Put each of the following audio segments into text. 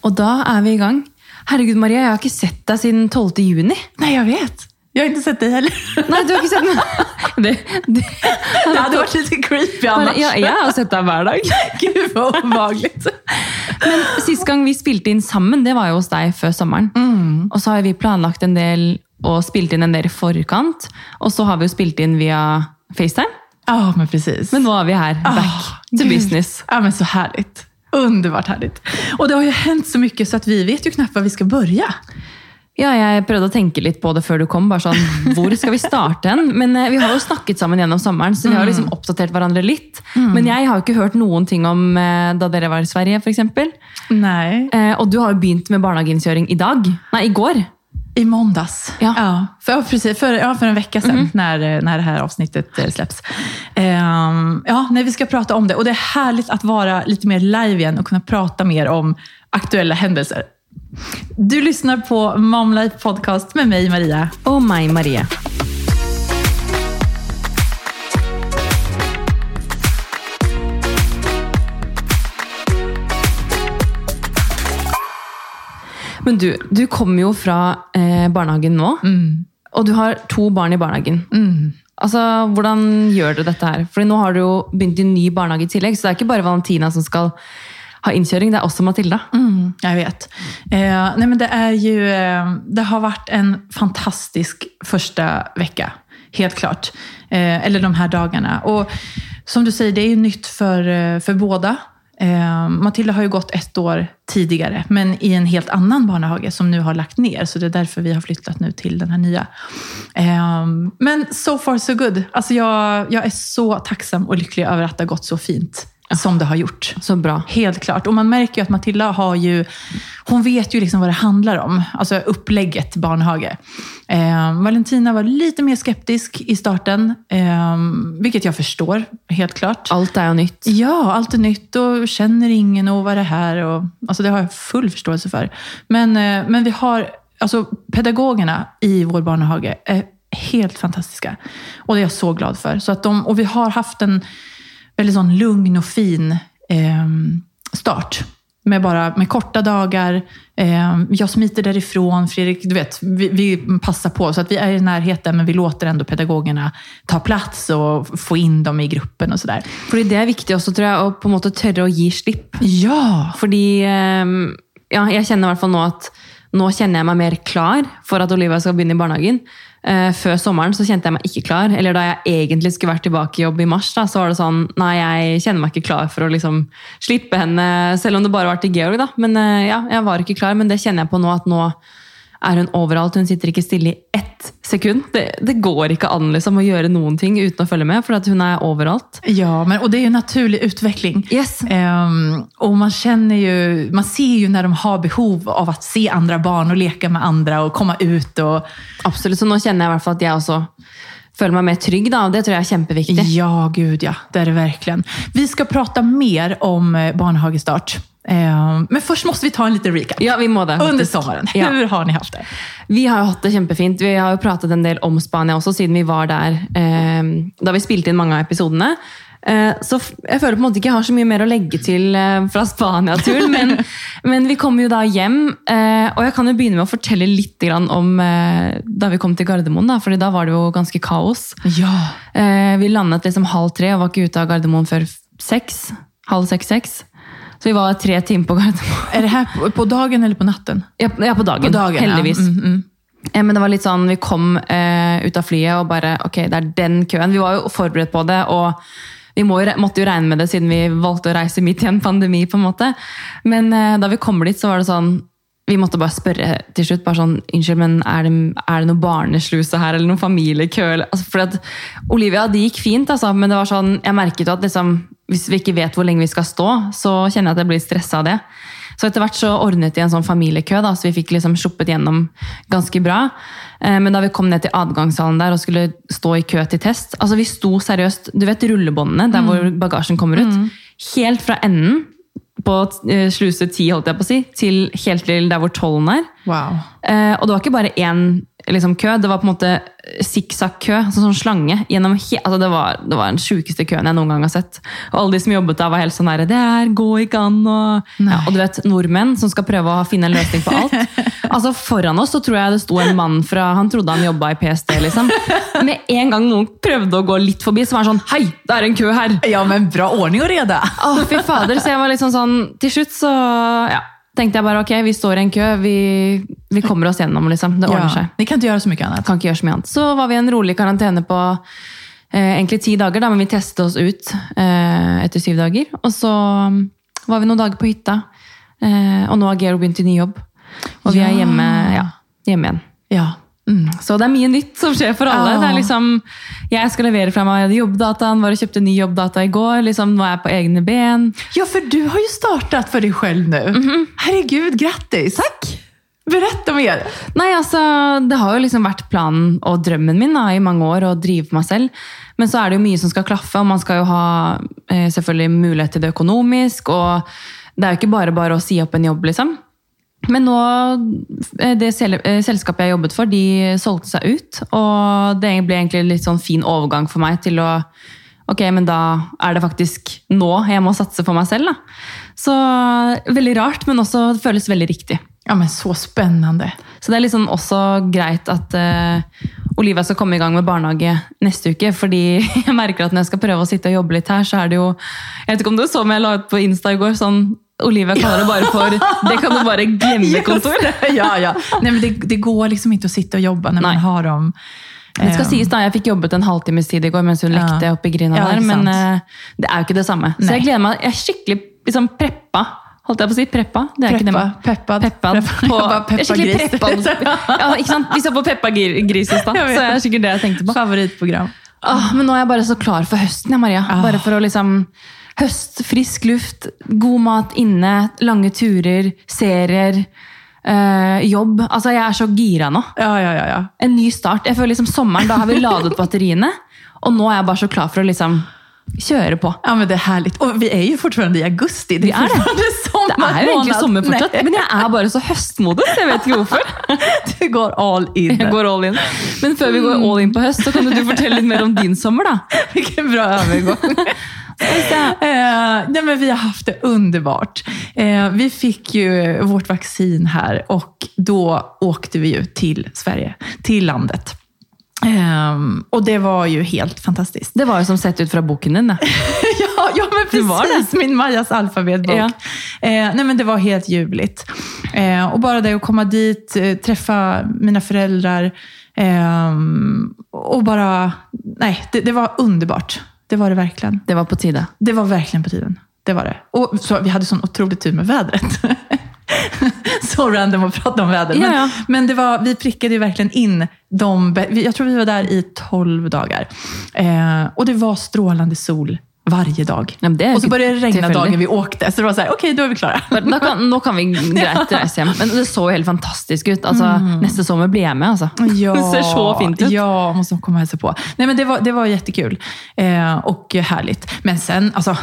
Och då är vi igång. Herregud Maria, jag har inte sett dig sedan 12 juni. Nej, jag vet. Jag har inte sett dig heller. Nej, du har inte sett mig. Det, det, Det hade varit lite creepy annars. ja, jag har sett dig varje dag. Gud vad obehagligt. Men sist gång vi spelade in sammen, det var ju hos dig för sommaren. Och så har vi planlagt en del och spelat in en del i förkant. Och så har vi ju spelat in via Facetime. Ja, men precis. Men nu är vi här, back Ah, to gud. business. Ja, men så härligt. Underbart härligt. Och det har ju hänt så mycket så att vi vet ju knappt var vi ska börja. Ja, jeg prøvde å tenke litt på det før du kom. bare sånn, Hvor skal vi starte hen? Men eh, vi har jo snakket sammen gjennom sommeren, så vi har liksom oppdatert hverandre litt. Men jeg har jo ikke hørt noen ting om eh, da dere var i Sverige, f.eks. Nej. Eh, og du har jo begynt med barnehageinnkjøring i dag. Nei, i går. I måndags. Ja. för, ja, precis, för, ja, för en vecka sedan när, eh, när det här avsnittet eh, släpps. Ehm, ja, nej, vi ska prata om det. Och det är härligt att vara lite mer live igen och kunna prata mer om aktuella händelser. Du lyssnar på Mom Life Podcast med mig, Maria. Og meg, Marie. Men du, du kommer jo fra eh, barnehagen nå, og du har to barn i barnehagen. Altså, Hvordan gjør du dette her? Fordi nå har du jo begynt i ny barnehage i tillegg, så det er ikke bare Valentina som skal ha innkjøring, det er også Matilda. Mm, jag vet. Eh, nej, men det, är ju, eh, det har varit en fantastisk första vecka, helt klart. Eh, eller de här dagarna. Och som du säger, det är ju nytt för, eh, för båda. Eh, Matilda har ju gått ett år tidigare, men i en helt annan barnhage som nu har lagt ner. Så det är därför vi har flyttat nu till den här nya. Eh, men so far so good. Alltså jag, jag är så tacksam och lycklig över att det har gått så fint som det har gjort. Så bra. Helt klart. Och man märker ju att Matilda har ju, hon vet ju liksom vad det handlar om. Alltså upplägget barnhage. Eh, Valentina var lite mer skeptisk i starten, eh, vilket jag förstår, helt klart. Allt är nytt. Ja, allt är nytt och känner ingen och vad är det här? Och, alltså det har jag full förståelse för. Men, eh, men vi har, alltså pedagogerna i vår barnhage är helt fantastiska. Och det är jag så glad för. Så att de, och vi har haft en väldigt sån lugn och fin eh, start. Med, bara, med korta dagar. Eh, jag smiter därifrån. Fredrik, du vet, vi, vi passar på. Så att vi är i närheten, men vi låter ändå pedagogerna ta plats och få in dem i gruppen och sådär. Fordi det er viktig også, tror jeg, å på måte tørre å gi slipp. Ja! Fordi eh, ja, jeg kjenner i hvert fall nå at nå kjenner jeg meg mer klar for at Olivia skal begynne i barnehagen. Eh, før sommeren så kjente jeg meg ikke klar. Eller da jeg egentlig skulle vært tilbake i jobb i mars, da, så var det sånn Nei, jeg kjenner meg ikke klar for å liksom slippe henne, selv om det bare var til Georg, da. Men eh, ja, jeg var ikke klar. Men det kjenner jeg på nå at nå er hun overalt. Hun sitter ikke stille i ett sekund. Det, det går ikke an liksom, å gjøre noen ting uten å følge med, for hun er overalt. Ja, men, och det är ju en naturlig utveckling. Yes. Ehm, och man ju, man ser ju när de har behov av att se andra barn och leka med andra och komma ut. Och, Absolutt. Så nå kjenner jeg i hvert fall at jeg også føler meg mer trygg, da, og det tror jeg er kjempeviktig. ja, gud ja, det är det verkligen. Vi ska prata mer om eh, barnhagestart. Ehm, men först måste vi ta en liten recap. Ja, vi må det. Under sommaren, Ja. hur har ni haft det? Vi har jo hatt det kjempefint. Vi har jo pratet en del om Spania også, siden vi var der eh, da vi spilte inn mange av episodene. Eh, så jeg føler på en måte ikke har så mye mer å legge til eh, fra Spania-turen, men, men vi kom da hjem. Eh, og jeg kan jo begynne med å fortelle litt grann om eh, da vi kom til Gardermoen, da, fordi da var det jo ganske kaos. Ja. Eh, vi landet liksom halv tre og var ikke ute av Gardermoen før seks. Halv seks-seks. Så vi var tre timer på. Är det här på, på dagen eller på natten? Ja, ja på dagen. På dagen, heldigvis. Ja. Mm, mm. Eh, Men det var litt sånn, vi kom eh, ut av flyet og bare, ok, det er den køen. Vi var jo forberedt på det, og vi må måtte jo regne med det siden vi valgte å reise midt i en pandemi, på en måte. Men eh, da vi kommer dit, så var det sånn, vi måtte bare spørre til slutt, bare sånn, unnskyld, men er det, er det noe barnesluse her, eller noen familiekø? Eller, altså, for at Olivia, det gikk fint, altså, men det var sånn, jeg merket jo at liksom, hvis vi ikke vet hvor lenge vi skal stå, så kjenner jeg at jeg blir stresset av det. Så etter hvert så ordnet de en sånn familiekø, da, så vi fikk liksom sluppet gjennom ganske bra. Eh, Men da vi kom ned til adgangshallen der og skulle stå i kø til test altså Vi sto seriøst Du vet rullebåndene der hvor bagasjen kommer ut? Helt fra enden på eh, sluse 10, holdt jeg på å si, til helt til der hvor tollen er. Wow. Eh, og det var ikke bare én liksom, kø. Det var på en måte sikksakk-kø, sånn, sånn slange. gjennom altså, det, var, det var den sjukeste køen jeg noen gang har sett. Og alle de som jobbet der, var helt sånn der Det her går ikke an. Og, ja, og du vet, nordmenn som skal prøve å finne en løsning på alt. altså Foran oss så tror jeg det sto en mann fra Han trodde han jobba i PST, liksom. Med en gang noen prøvde å gå litt forbi, så var han sånn Hei, det er en kø her! Ja, men bra ordning og reda! Å, fy fader. Så jeg var liksom sånn Til slutt så ja, tenkte jeg bare ok, vi står i en kø, vi, vi kommer oss gjennom, liksom. Det ordner seg. Ni kan ikke gjøre så mye annet. Kan ikke gjøre så mye annet. Så var vi i en rolig karantene på eh, egentlig ti dager, da, men vi testet oss ut eh, etter syv dager. Og så um, var vi noen dager på hytta, eh, og nå har Gero begynt i ny jobb. Og vi Ja. hjemme, ja, hjemme igjen. Ja. Mm. Så det er mye nytt som skjer for alle. Ja. Det er liksom, jeg skal levere fra meg jobbdataen, var og kjøpte ny jobbdata i går. Liksom, nå er jeg på egne ben. Ja, för du har ju startat för dig själv nu. Herregud, grattis! Tack! Berätta mer! Nei, altså, Det har jo liksom vært planen og drømmen min da, i mange år drive for meg selv. Men så er det jo mye som skal klaffe, og man skal jo ha eh, selvfølgelig mulighet til det økonomisk. Og det er jo ikke bare bare å si opp en jobb, liksom. Men nå, eh, det eh, selskapet jeg jobbet for, de solgte seg ut. Og det ble egentlig en litt sånn fin overgang for meg til å Ok, men da er det faktisk nå jeg må satse for meg selv. Da. Så veldig rart, men også det føles veldig riktig. Ja, men så spännande. Så det er liksom også greit at eh, Olivia skal komme i gang med barnehage neste uke. Fordi jeg merker at når jeg skal prøve å sitte og jobbe litt her, så er det jo Jeg vet ikke om du så meg jeg la ut på Insta i går. sånn Olivia kaller det bare for Det kan du bare glemme kontor. Ja, ja. Nej, men det, det går liksom inte att sitta och jobba när man Nej. har dem. Det skal Eh, sies da, Jeg fikk jobbet en halvtimes tid i går mens hun Ja. lekte oppi grinda Ja, ikke Men sant. eh, det er jo ikke det samme. Så Nei. jeg gleder meg. Jeg er skikkelig liksom preppa. Holdt jeg på å si preppa? Det er ikke det. Preppa, peppad. Peppad Preppa- på, Jeg jeg er skikkelig preppad. Ja, ikke sant? Vi så på Peppa Gris i stad, Jeg så det er sikkert det jeg tenkte på. Favoritprogram. Åh, men nå er jeg bare så klar for høsten, ja, Maria. Ah. Bare for å liksom Høst, frisk luft, god mat inne, lange turer, serier, eh, jobb. Altså, jeg er så gira nå. Ja, ja, ja. ja. En ny start. Jeg føler liksom Sommeren, da har vi ladet batteriene. Og nå er jeg bare så klar for å liksom kjøre på. Ja, men det är härligt. Och vi är ju fortfarande i augusti. Det Vi är det. fortfarande Det sommarmånad. er jo egentlig sommer fortsatt, men jeg er bare så høstmodus. Jeg vet ikke hvorfor. Du går all in. Jeg går all in. Men før vi går all in på høst, så kan du fortelle litt mer om din sommer, da. Vilken bra övergång. Eh, nej, men vi har haft det underbart. Eh, vi fick ju vårt vaccin här och då åkte vi ju till Sverige, till landet. Ehm, och det var ju helt fantastiskt. Det var jo som sett ut fra boken din. ja, ja, men Det var precis. Min Majas alfabetbok. Ja. Eh, nej, men det var helt ljuvligt. Eh, och bara det att komma dit, eh, träffa mina föräldrar ehm, och bara... Nej, det, det var underbart. Det var det verkligen. Det var på tide. Det var verkligen på tiden. Det var det. Och så, vi hade sån otrolig tur med vädret. så random att prata om väder. Men, men det var, vi prickade ju verkligen in de... Jag tror vi var där i 12 dagar. Eh, och det var strålande sol varje dag. Men det och så började det regna dagen vi åkte. Så det var så här, okej, då är vi klara. Men Da kan, kan vi greit reise hjem. Men det så jo helt fantastisk ut. Altså, Neste sommer blir jeg med. altså. Ja, Det ser så fint ut. Ja, måste komma och hälsa på. Nej, men det, var, det var jättekul eh, och härligt. Men sen, alltså,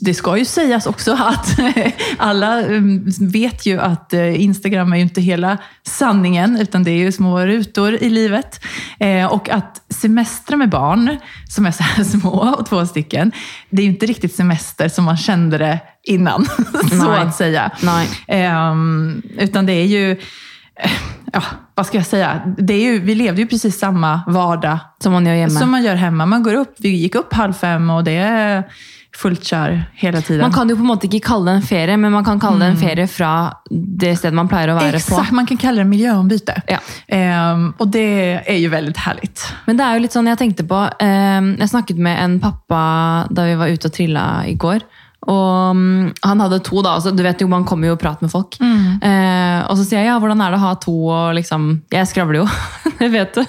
det ska ju sägas också att alla mm, vet ju att eh, Instagram är ju inte hela sanningen, utan det är ju små rutor i livet. Eh, och att semestra med barn, som är så här små, och två stycken, det är ju inte riktigt semester som man kände det innan, så Nej. att säga. Ehm, utan det är ju, eh, ja, vad ska jag säga? Det är ju, vi levde ju precis samma vardag Som man gjør hjemme. som man gör hemma. Man går upp, vi gick upp halv fem och det är fullt kör hela tiden. Man kan jo på en måte ikke kalle det en ferie, men man kan kalle det en ferie fra det stedet man pleier å være Exakt, på. man kan kalla det miljöombyte. Ja. Ehm, och det är ju väldigt härligt. Men det er jo litt sånn, jeg tenkte på eh, Jeg snakket med en pappa da vi var ute og trilla i går. Og mm, han hadde to, da. Altså, du vet jo, Man kommer jo og prater med folk. Eh, og så sier jeg ja, hvordan er det å ha to? Og liksom, Jeg skravler jo, det vet du.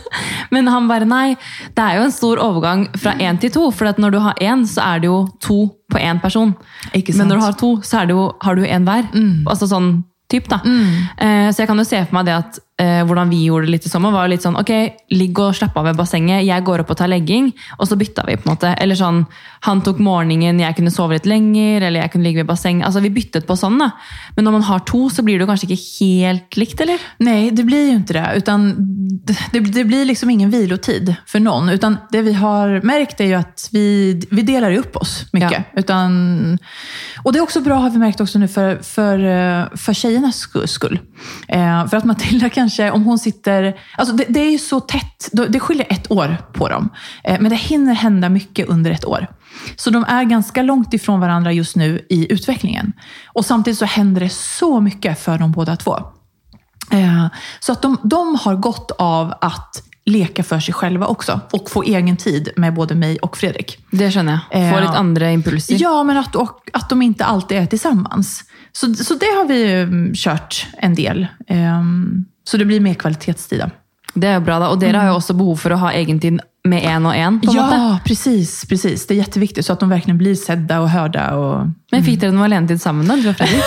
Men han bare nei. Det er jo en stor overgang fra én til to. For når du har én, så er det jo to på én person. Men når du har to, så jo, har du én hver. Altså sånn typ da. Eh, så jeg kan jo se for meg det at eh, hvordan vi gjorde det litt i sommer, var litt sånn ok, ligg og slapp av ved bassenget, jeg går opp og tar legging, og så bytta vi. på en måte. Eller sånn, han tok morgenen, jeg kunne sove litt lenger, eller jeg kunne ligge ved basseng. Altså, Vi byttet på sånn, da. Men når man har to, så blir det kanskje ikke helt likt, eller? Nej, det blir ju inte det. Utan det, det blir liksom ingen vilotid för någon. Utan det vi har märkt är ju att vi, vi delar upp oss mycket. Ja. Utan, och det är också bra, har vi märkt också nu, för, för, för tjejernas sku- skull. Eh, för att Matilda kanske, om hon sitter... Alltså det, det är ju så tätt. Det skiljer ett år på dem. Eh, men det hinner hända mycket under ett år. Så de är ganska långt ifrån varandra just nu i utvecklingen. Och samtidigt så händer det så mycket för dem båda två. Eh, Så att de, de har gott av att leka för sig själva också och få egen tid med både mig och Fredrik. Det skjønner jeg. Få Eh, litt andre impulser. Ja, men att, och, att de inte alltid är tillsammans. Så, så det har vi mm, kört en del. Ehm, Så det blir mer kvalitetstid. då. Det er jo bra, da. Og dere har jo også behov for å ha egentid med én og én. på en måte. Ja, precis, precis. Det är jätteviktigt så att de verkligen blir sedda och hörda. Och... Men fikk dere noe alenetid sammen, da? du og Fredrik?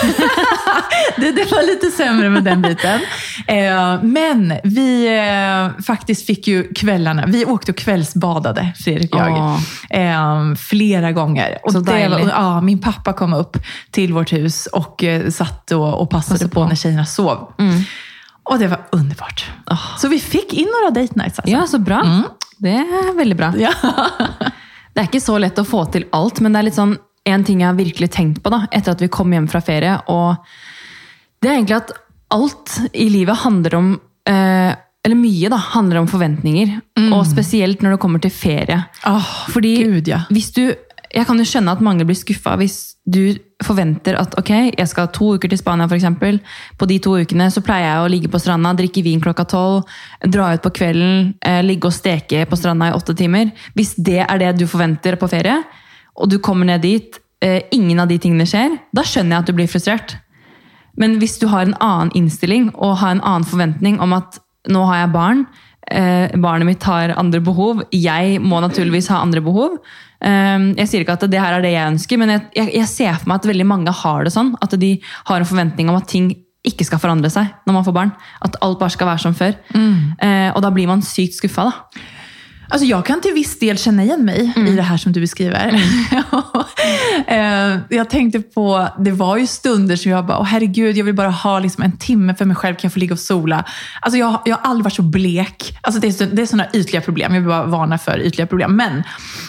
Det, det var lite sämre med den biten. Eh, men vi eh, faktiskt fick ju kvällarna, vi åkte och kvällsbadade, Fredrik och jag, eh, flera gånger. Och Så det dejligt. ja, min pappa kom upp till vårt hus och eh, satt och, och passade Passade på. på. när tjejerna sov. Och det var underbart. Så vi fick in några date nights alltså. Ja, så bra. Det er veldig bra. Ja. Det er ikke så lett å få til alt, men det litt sånn en ting jeg har virkelig tenkt på da, etter at vi kom hjem fra ferie. og Det er egentlig at alt i livet handler om eh, Eller mye da, handler om forventninger. Og spesielt når det kommer til ferie. Fordi gud ja. hvis du Jeg kan jo skjønne at mange blir skuffa hvis du forventer at ok, jeg skal to uker til Spania for exempel. På de to ukene så pleier jeg å ligge på stranda, drikke vin klokka tolv, dra ut på kvelden, eh, ligge og steke på stranda i åtte timer. Hvis det er det du forventer på ferie, og du kommer ned dit, eh, ingen av de tingene skjer, da skjønner jeg at du blir frustrert. Men hvis du har en annen innstilling og har en annen forventning om at nå har jeg barn, eh, barnet mitt har andre behov, jeg må naturligvis ha andre behov. Eh, jeg sier ikke at det her er det jeg ønsker, men jeg, jeg, jeg ser for meg at veldig mange har det sånn. At de har en forventning om at ting ikke skal forandre seg når man får barn. At alt bare skal være som før. Eh, og da blir man sykt skuffa, da. Alltså jag kan till viss del känna igen mig i det här som du beskriver. Eh, jag tänkte på, det var ju stunder som jag bara, åh herregud, jag vill bara ha liksom en timme för mig själv, kan jag få ligga och sola? Alltså jag, jag har aldrig varit så blek. Alltså det är, så, det är sådana ytliga problem, jag vill bara varna för ytliga problem. Men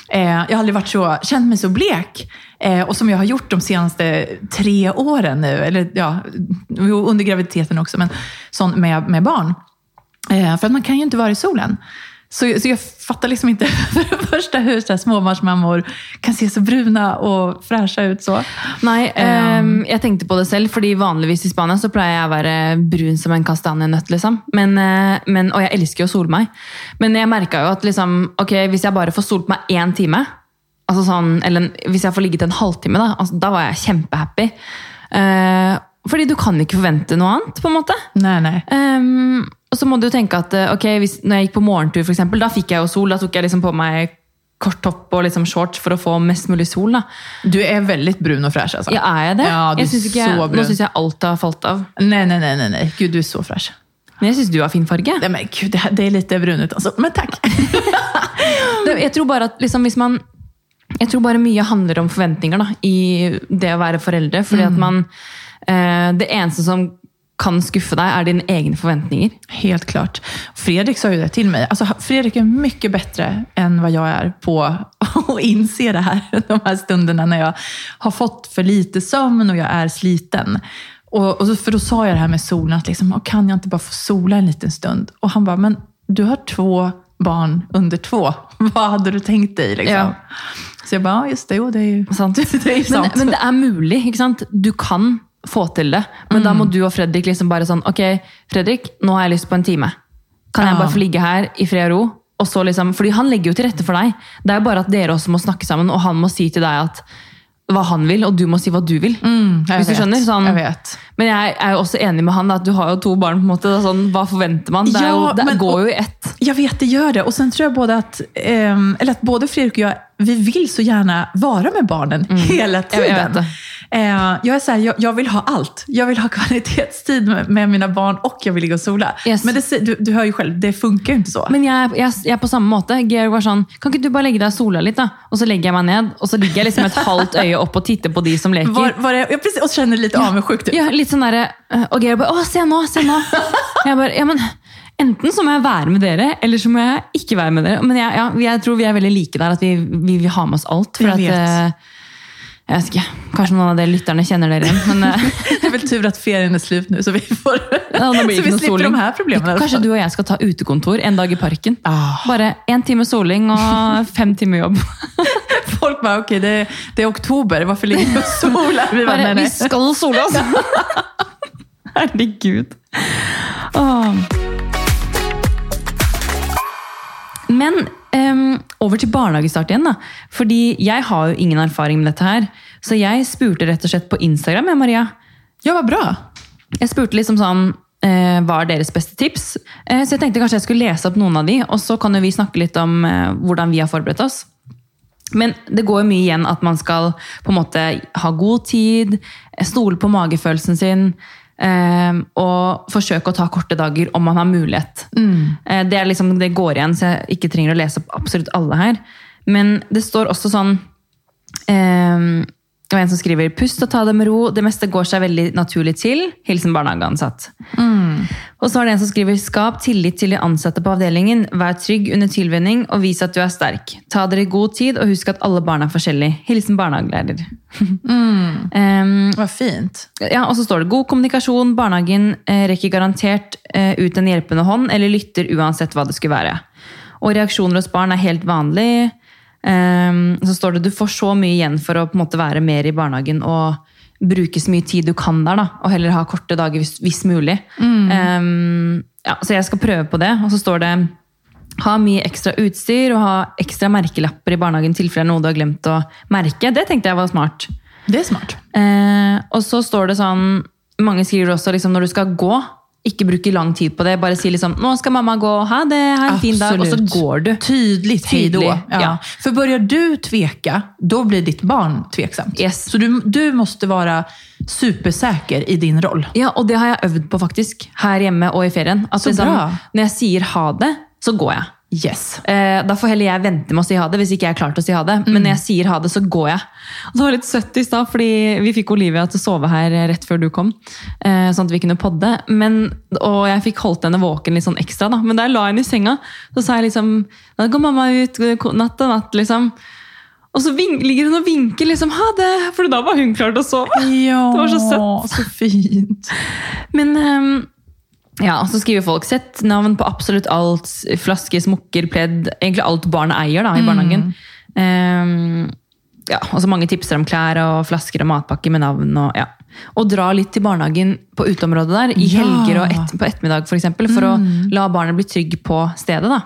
eh, jag har aldrig varit så, känt mig så blek. Eh, och som jag har gjort de senaste tre åren nu, eller ja, under graviditeten också, men sån med, med barn. Eh, för att man kan ju inte vara i solen. Så, så jag fattar liksom inte för det första hur så här, småbarnsmammor kan se så bruna och fräscha ut så. Nei, ehm, jeg tenkte på det selv, fordi vanligvis i Spania så jeg å være brun som en kastanjenøtt. Liksom. Men, eh, men, og jeg elsker jo å sole meg. Men jeg merka jo at liksom, ok, hvis jeg bare får solt meg én time, altså sånn, eller en- hvis jeg får ligget en halvtime, da, altså, da var jeg kjempehappy. Eh, fordi du kan ikke forvente noe annet, på en måte. Nej, nej. Ehm, og så må du jo tenke at eh, ok, hvis, når jeg gikk på morgentur, for eksempel, da fikk jeg jo sol. Da tok jeg liksom på meg kort topp og liksom shorts for å få mest mulig sol. da. Du är väldigt brun och fräsch alltså. Ja, er jeg det? Ja, du jeg synes er ikke, så brun. Nå syns jeg alt har falt av. Nej, nej, nej, nej, nej. Gud, du är så fräsch. Men jeg syns du har fin farge. Nej, men gud, det, här- det är lite brunt alltså. Men tack. Jeg tror bare at liksom, hvis man Jeg tror bare mye handler om forventninger da, i det å være foreldre. fordi at man eh, Det eneste som kan skuffe deg, er dine egne forventninger. Helt klart. Fredrik sa ju det till mig. Alltså, Fredrik är mycket bättre än vad jag är på att inse det här. De här stunderna när jag har fått för lite sömn och jag är sliten. Och, och för då sa jag det här med solen, att liksom, "Åh, kan jag inte bara få sola en liten stund? Och han bara, men du har två barn under två. Vad hade du tänkt dig? Liksom? Ja. Så jag bara, ja just det, jo, det är ju Sant? det är ju Men, sant. men det ikke sant? Du kan få til det. Men da må du og Fredrik liksom bare sånn Ok, Fredrik, nå har jeg lyst på en time. Kan jeg Ja. bare få ligge her i fred og ro? Og så liksom, fordi han legger jo til rette for deg. Det er jo bare at dere også må snakke sammen, og han må si til deg at hva han vil, og du må si hva du vil. Mm, Hvis du vet, skjønner? Sånn, jag vet. Men jeg er jo også enig med han da, at du har jo to barn. på en måte. Sånn, hva forventer man? Det, er jo, Ja, det men- går jo i ett. Jag vet, det gör det. Och sen tror jag både att, ehm, eller att både Fredrik och jag, vi vill så gärna vara med barnen hela Mm. Jag tiden. Eh, jag är så här, jag, jag vill ha allt. Jag vill ha kvalitetstid med, med mina barn och jag vill ligga och sola. Yes. Men det, du, du hör ju själv, det funkar ju inte så. Men jeg, jeg, jeg er på samme måte. Georg var sånn Kan ikke du bare legge deg og sole litt, da? Og så legger jeg meg ned, og så ligger jeg liksom et halvt øye opp og titter på de som leker. var, var det, ja, precis, och känner lite avundsjuk. Typ. Ja, litt sånn derre Og Georg bare Å, se nå, se nå! Jeg bare Ja, men enten så må jeg være med dere, eller så må jeg ikke være med dere. Men jeg, ja, jeg tror vi er veldig like der, at vi, vi vil ha med oss alt. For Jeg at Jeg vet ikke. Kanskje noen av dere lytterne kjenner dere igjen. Men eh, Det är väl tur att ferien är slut nu så vi, får, ja, det så vi slipper soling. de här problemen. Kanskje fall. du og jeg skal ta utekontor en dag i parken. Ah. Bare én time soling og fem timer jobb. Folk bara, okej det, det är oktober, varför ligger vi och solar? Vi bara, nej, vi nej. skal sole oss! Herregud. Åh. Men ehm, over til barnehagestart igjen. da. Fordi jeg har jo ingen erfaring med dette her. Så jeg spurte rett og slett på Instagram, ja, Maria. Ja, vad bra. Jeg spurte liksom sånn eh, Hva er deres beste tips? Eh, så jeg tenkte kanskje jeg skulle lese opp noen av de, og så kan jo vi snakke litt om eh, hvordan vi har forberedt oss. Men det går jo mye igjen at man skal på en måte ha god tid, stole på magefølelsen sin, eh, og forsøke å ta korte dager om man har mulighet. Eh, det, er liksom, det går igjen, så jeg ikke trenger å lese opp absolutt alle her. Men det står også sånn eh, det var en som skriver Pust og ta det med ro. Det meste går seg veldig naturlig til. Hilsen barnehageansatt. Og så er det en som skriver Skap tillit til de ansatte på avdelingen. Vær trygg under tilvenning og vis at du er sterk. Ta dere god tid og husk at alle barn er forskjellige. Hilsen barnehagelærer. um, Vad fint. ja, og så står det god kommunikasjon. Barnehagen eh, rekker garantert eh, ut en hjelpende hånd eller lytter uansett hva det skulle være. Og reaksjoner hos barn er helt vanlig. Ehm, så står det du får så mye igjen for å på en måte være mer i barnehagen og bruke så mye tid du kan der. da, Og heller ha korte dager hvis, hvis mulig. Ehm, ja, så jeg skal prøve på det. Og så står det ha mye ekstra utstyr og ha ekstra merkelapper i barnehagen tilfelle er noe du har glemt å merke. Det tenkte jeg var smart. Det är smart. Eh, og så står det sånn Mange skriver også liksom, når du skal gå, ikke bruke lang tid på det. Bare si liksom 'Nå skal mamma gå. Ha det. Ha en fin dag.' Og så går du. Tydligt hej då. Ja. ja. För börjar du tveka, då blir ditt barn tveksamt. Yes. Så du, du måste vara supersäker i din roll. Ja, og det har jeg øvd på faktisk, her hjemme og i ferien. At Så liksom, bra. når jeg sier ha det, så går jeg. Yes. Eh, da får heller jeg vente med å si ha det, hvis ikke jeg er klar til å si ha det. Men når jeg sier ha det, så går jeg. Og det var litt søtt i stad, fordi vi fikk Olivia til å sove her rett før du kom. Eh, sånn at vi kunne podde. Men, og jeg fikk holdt henne våken litt sånn ekstra, da. Men da jeg la henne i senga, så sa jeg liksom Da går mamma ut natt og natt, liksom. Og så ligger hun og vinker liksom ha det, for da var hun klar til å sove. Ja, Det var så søtt. så fint. Men ehm, ja, så skriver folk sett navn på absolutt alt. Flaske, smokker, pledd. Egentlig alt barnet eier da, i barnehagen. Ehm, ja, og så mange tipser om klær og flasker og matpakker med navn. Og, ja. og dra litt til barnehagen på uteområdet der, i Ja. helger og et, på ettermiddag for, eksempel, for å la barnet bli trygg på stedet. da.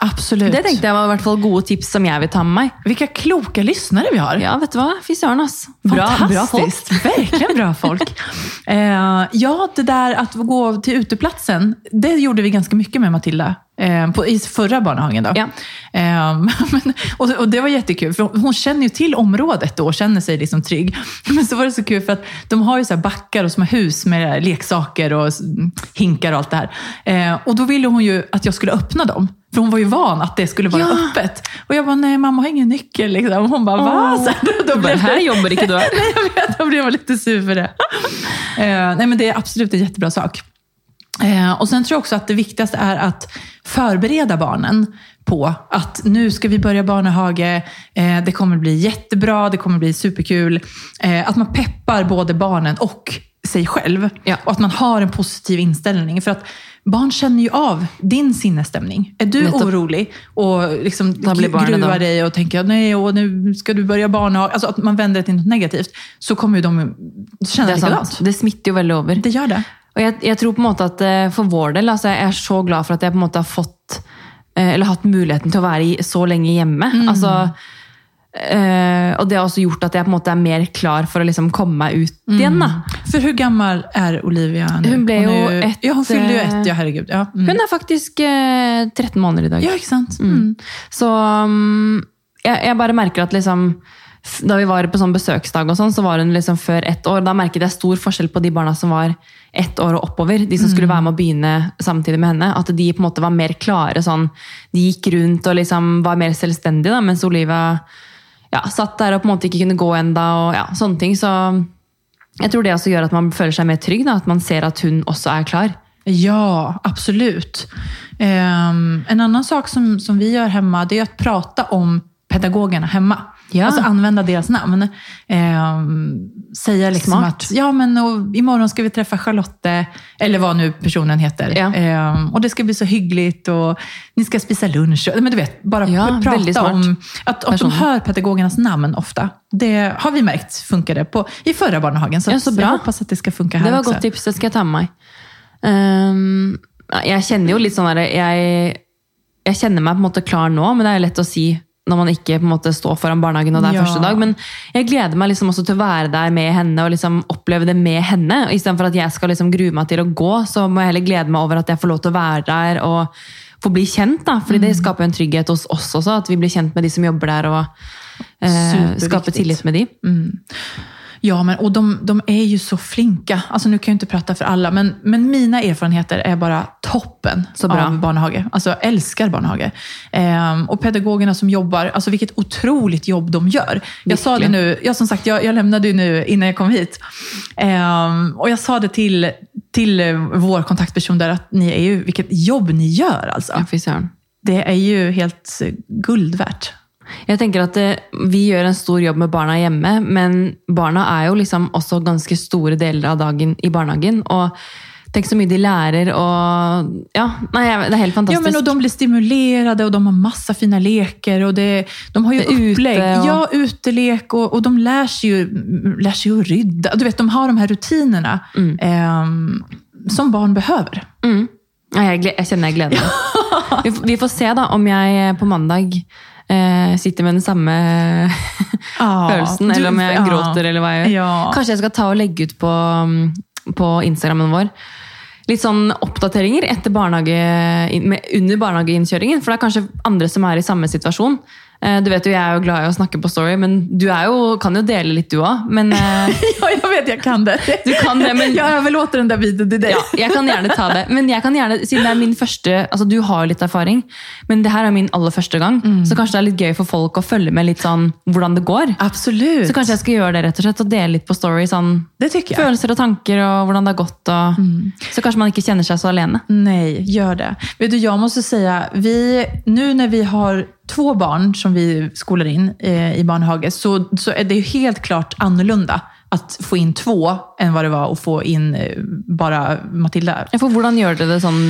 Absolut. Det tenkte jeg var i hvert fall gode tips som jeg vil ta med meg. Vilka kloka lyssnare vi har. Ja, vet du hva? Fy ass. Bra, bra folk. Fantastiskt. Verkligen bra folk. Eh, ja, det där att gå till uteplatsen, det gjorde vi ganska mycket med Matilda. Eh, på, I förra barnhagen. Då. Ja. Eh, men, och, och det var jättekul, för hon känner ju till området då och känner sig liksom trygg. Men så var det så kul för att de har ju så här backar och små hus med leksaker och hinkar och allt det här. Eh, och då ville hon ju att jag skulle öppna dem. För hon var ju van att det skulle vara Ja. öppet. Och jag bara, nej mamma har ingen nyckel. Liksom. Och hon bara, va? Åh. Så här, då, då her det, jobber ikke du her. nej, jag vet, då blev jag lite sur för det. Eh, nej, men det är absolut en jättebra sak. Eh, och sen tror jag också att det viktigaste är att förbereda barnen på att nu ska vi börja barnehage, eh, det kommer bli jättebra, det kommer bli superkul. Eh, att man peppar både barnen och sig själv. Ja. Och att man har en positiv inställning. För att barn känner ju av din sinnesstämning. Är du Nettopp. orolig och liksom gruvar då. dig och tänker nej, och nu ska du börja barnehage. Alltså att man vänder det till något negativt. Så kommer ju de känna Det likadant. Det smitter jo veldig over. Det gör det. Og jeg, jeg tror på en måte at eh, for vår del, altså jeg er så glad for at jeg på en måte har fått eh, eller hatt muligheten til å være så lenge hjemme. Altså, eh, og det har også gjort at jeg på en måte er mer klar for å liksom komme meg ut igjen. da. För hur gammal är Olivia nu? Hon blev ju är ett, Ja, hon fyllde ju ett. Ja, herregud. Ja, mm. Hun er faktisk eh, 13 måneder i dag. ja inte sant? Mm. Så um, jeg, jeg bare merker at liksom da vi var på sånn besøksdag, og sånn, så var hun liksom før ett år. Da merket jeg stor forskjell på de barna som var ett år og oppover. De som skulle være med å begynne samtidig med henne. At de på en måte var mer klare. sånn, De gikk rundt og liksom var mer selvstendige, da, mens Olivia ja, satt der og på en måte ikke kunne gå enda, og ja, sånne ting. Så jeg tror det også gjør at man føler seg mer trygg. Da, at man ser at hun også er klar. Ja, absolut. Ehm, en annan sak som, som vi gör hemma det är att prata om pedagogerna hemma. Ja. Alltså använda deras namn. Ehm, säga liksom Smart. att ja, men, och, imorgon ska vi träffa Charlotte, eller vad nu personen heter. Ja. Ehm, och det ska bli så hyggligt och ni ska spisa lunch. Men du vet, bara Ja, prata om att, att de hör pedagogernas namn ofta. Det har vi märkt funkade på, i förra barnhagen. Så, Ja, att så bra. jag hoppas att det ska funka här Det var också. godt tips, det skal jeg ta med meg. Ehm, ja, jeg kjenner jo litt sånn der, jeg, jeg kjenner meg på en måte klar nå, men det er lett å si når man ikke på en måte står foran barnehagen og det er Ja. første dag. Men jeg gleder meg liksom også til å være der med henne og liksom oppleve det med henne. Og Istedenfor at jeg skal liksom grue meg til å gå, så må jeg heller glede meg over at jeg får lov å være der og få bli kjent. da, fordi det skaper jo en trygghet hos oss også, at vi blir kjent med de som jobber der. og eh, skaper tillit med de. Ja, men, och de, de är ju så flinka. Alltså, nu kan jag inte prata för alla, men, men mina erfarenheter är bara toppen Så bra. av barnhage. Alltså, jag älskar barnhage. Ehm, och pedagogerna som jobbar, alltså vilket otroligt jobb de gör. Jag sa det Verkligen. nu, jag som sagt, jag, jag lämnade ju nu innan jag kom hit. Ehm, och jag sa det till, till eh, vår kontaktperson där, att ni är ju, vilket jobb ni gör alltså. Ja. Det är ju helt eh, guld värt. Jeg tenker at det, Vi gjør en stor jobb med barna hjemme, men barna er jo liksom også ganske store deler av dagen i barnehagen. Og tenk så mye de lærer. og ja, nei, jeg- Det er helt Ja, fantastisk. men och de blir stimulerade och de har massa fina leker. Och det, de har ju Det är upplägg. ute och- Ja, utelek och, och de lär sig, ju, lär sig ju att rydda. Du vet, de har de här rutinerna ehm, som barn behöver. Mm. Ja, kjenner jeg gleder meg. Vi, får- vi får se da om jeg på mandag eh, sitter med den samme Ja, følelsen, eller om jeg ja. gråter, eller hva jeg gjør. Ja. Kanskje jeg skal ta og legge ut på, mm, på Instagrammen vår litt sånn oppdateringer etter barnehage, under barnehageinnkjøringen. For det er kanskje andre som er i samme situasjon. Eh, Du vet jo, Jeg er jo glad i å snakke på Story, men du jo, kan jo dele litt, du òg. Eh, Ja, jag vet, jag kan det. Du kan det, men- Jag överlåter den där videon till dig. ja, jeg kan gjerne ta det. Men jeg kan gjerne, siden det er min første altså Du har jo litt erfaring, men det her er min aller første gang. Så kanskje det er litt gøy for folk å følge med litt sånn hvordan det går. Absolut. Så kanskje jeg skal gjøre det rett og slett, og dele litt på Story. sånn Det tycker jag. Følelser og tanker og hvordan det har gått. Og, Så kanskje man ikke kjenner seg så alene. Nej, gör det. Vet du, jag måste säga, vi, nu när vi har två barn som vi skolar in eh, i barnhage så, så är det ju helt klart annorlunda att få in två än vad det var att få in eh, bara Matilda. Hvordan gjør dere det sånn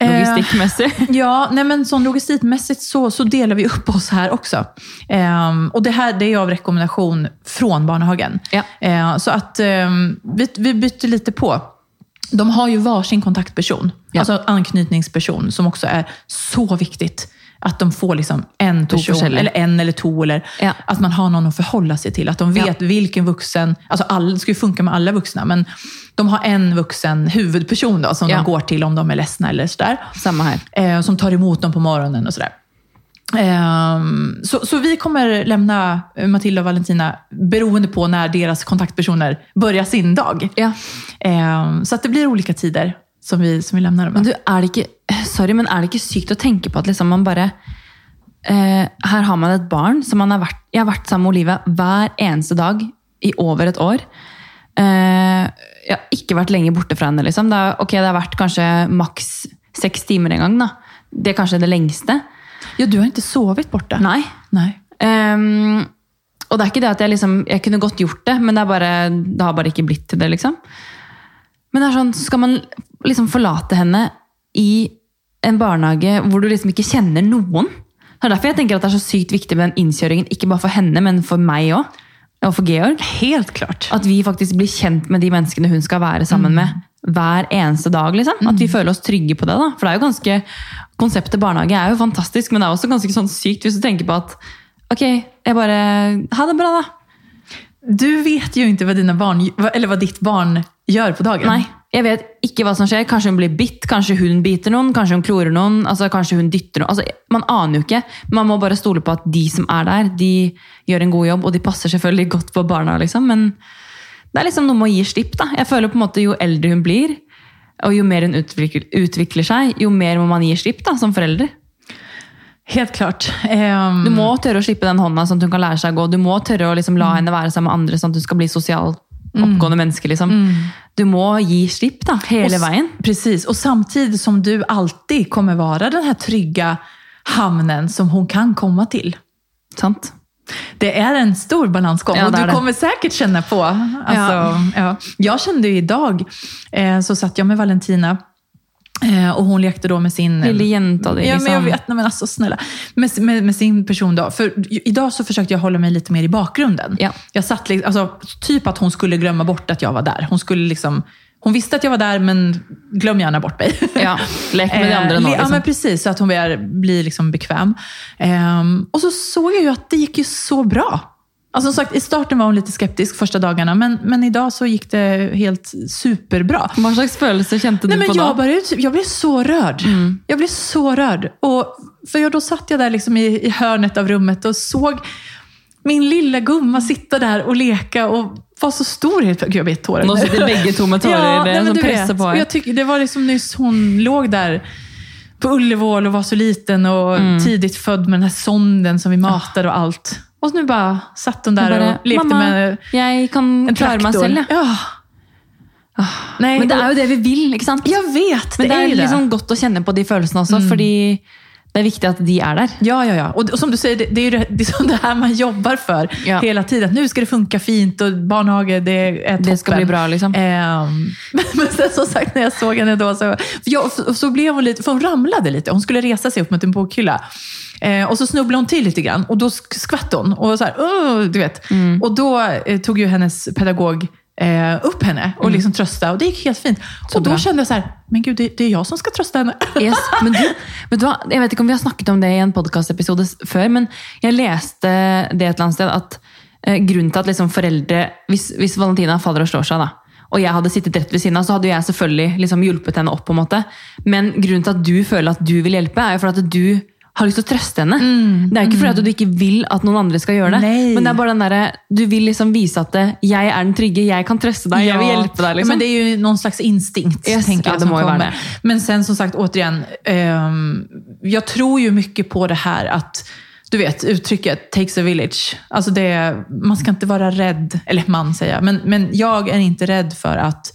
logistikkmessig? Ja, nej men sån logistikmässigt så, så delar vi upp oss här också. Ehm, och det här det är av rekommendation från barnhagen. Ja. Ehm, så att ehm, vi, vi bytte lite på. De har ju varsin kontaktperson, Ja. alltså anknytningsperson, som också är så viktigt. Att de får liksom en person, eller en eller två, eller Ja. att man har någon att förhålla sig till. Att de vet Ja. vilken vuxen, alltså all, det ska ju funka med alla vuxna, men de har en vuxen huvudperson då, som Ja. de går till om de är ledsna eller sådär Samme her. eh, som tar emot dem på morgonen och sådär. Ehm, så, så vi kommer lämna Matilda och Valentina beroende på när deras kontaktpersoner börjar sin dag. Ja. Ehm, så att det blir olika tider som vi, som vi lämnar dem. Men du, er det ikke Sorry, men er det ikke sykt å tenke på at liksom man bare eh, Her har man et barn som man har vært Jeg har vært sammen med Olivia hver eneste dag i over et år. Eh, jeg har ikke vært lenge borte fra henne. liksom. Det, er, ok, det har vært kanskje maks seks timer en gang. da. Det er kanskje det lengste. Ja, du har inte sovit borta? Nei. Nej. Ehm, og det er ikke det at jeg liksom Jeg kunne godt gjort det, men det, er bare, det har bare ikke blitt til det, liksom. Men det er sånn, så skal man liksom forlate henne i en barnehage hvor du liksom ikke kjenner noen. Det er derfor jeg tenker at det er så sykt viktig med den innkjøringen, ikke bare for henne, men for meg òg. Og for Georg. Helt klart. At vi faktisk blir kjent med de menneskene hun skal være sammen med hver eneste dag. liksom. At vi føler oss trygge på det. da. For det er jo ganske, Konseptet barnehage er jo fantastisk, men det er også ganske sånn sykt hvis du tenker på at ok, jeg bare Ha det bra, da. Du vet ju inte vad, dina barn, eller vad ditt barn gör på dagen. Nej. Jeg vet ikke hva som skjer. Kanskje hun blir bitt, kanskje hun biter noen, kanskje hun klorer noen, altså kanskje hun dytter noen. Altså, man aner jo ikke. Man må bare stole på at de som er der, de gjør en god jobb, og de passer selvfølgelig godt på barna. liksom. Men det er liksom noe med å gi slipp. da. Jeg føler på en måte Jo eldre hun blir, og jo mer hun utvikler, utvikler seg, jo mer må man gi slipp da, som forelder. Helt klart. Ehm, Du må tørre å slippe den hånda, sånn at hun kan lære seg å gå. Du må tørre å liksom la henne være sammen med andre, sånn at hun skal bli sosialt oppgående menneske. liksom. Du må gi slipp da, hele veien. Precis, och samtidigt som du alltid kommer vara den här trygga hamnen som hon kan komma till. Sant? Det är en stor balansgång Ja, och du är det. kommer säkert känna på. Alltså, ja. Jag kände ju idag, eh, så satt jag med Valentina och hon lekte då med sin... Lille jenta di, Ja, men jag liksom. vet. Nej, men alltså snälla. Med, med, med sin person då. För idag så försökte jag hålla mig lite mer i bakgrunden. Ja. Jag satt liksom, alltså, typ att hon skulle glömma bort att jag var där. Hon skulle liksom... Hon visste att jag var där, men glöm gärna bort mig. Ja, lek med de Eh, nå, le- Ja, liksom. men precis. Så att hon blir, blir liksom bekväm. Ehm, och så såg jag ju att det gick ju så bra. Alltså, som sagt, I starten var hon lite skeptisk första dagarna, men, men idag så gick det helt superbra. Hva slags følelse kjente du Nej, men på da? jag, började, typ- jag blev så rörd. Jag blev så rörd. Och, för jag, då satt jag där liksom i, i hörnet av rummet och såg min lilla gumma sitta där och leka och vara så stor. helt plötsligt. Gud, jag blir tårar Nå nu. sitter begge to med tårer nej, det, men som du presser vet. på her. jag tycker, det var liksom nyss hon låg där på Ullevål och var så liten och Mm. tidigt född med den här sonden som vi matade och allt. Och nu bara satt hon där Bare, och lekte Mamma, med jeg kan en traktor. Ja. Ja. Nej, Men det er jo det vi vil, ikke sant? Jag vet, Men det er ju det. liksom godt å kjenne på de følelsene også, Mm. fordi det er viktig at de er der. Ja, ja, ja. Och, och som du säger, det, det är ju det, det, är det här man jobbar för Ja. hela tiden. Nu ska det funka fint och barnhage, det är toppen. Det ska bli bra, liksom. Ehm, men, men sen som sagt, när jag såg henne då så, jag, så blev hon lite, för hon ramlade lite. Hon skulle resa sig upp mot en bokhylla. Eh, och så snubblade hon till lite grann och då sk- skvatt hon. Och, så här, du vet. Mm. och då eh, tog ju hennes pedagog eh, upp henne och liksom tröstade. Och det gick helt fint. och då Mm. bra. kände jag så här, men gud, det, det är jag som ska trösta henne. Yes, men du, vet du? Jeg vet ikke om vi har snakket om det i en podkastepisode før, men jeg leste det et eller annet sted at eh, grunnen til at liksom hvis, hvis Valentina faller og slår seg, da, og jeg hadde sittet rett ved siden av, så jo jeg selvfølgelig liksom hjulpet henne opp. på måte. Men grunnen til at du føler at du vil hjelpe, er jo for at du har lyst til å trøste henne. det er ikke fordi at du ikke vil at noen andre skal gjøre det, Nei. men det er bare den derre Du vil liksom vise at det, 'jeg er den trygge, jeg kan trøste deg, jeg vil hjelpe deg'. Ja, liksom. men det är ju någon slags instinkt, Yes, tänker ja, jag, det som må kommer. det. Men sen som sagt, återigen, ehm, jag tror ju mycket på det här att du vet, uttrycket takes a village. Alltså det, man ska inte vara rädd, eller man säger jag, men, men jag är inte rädd för att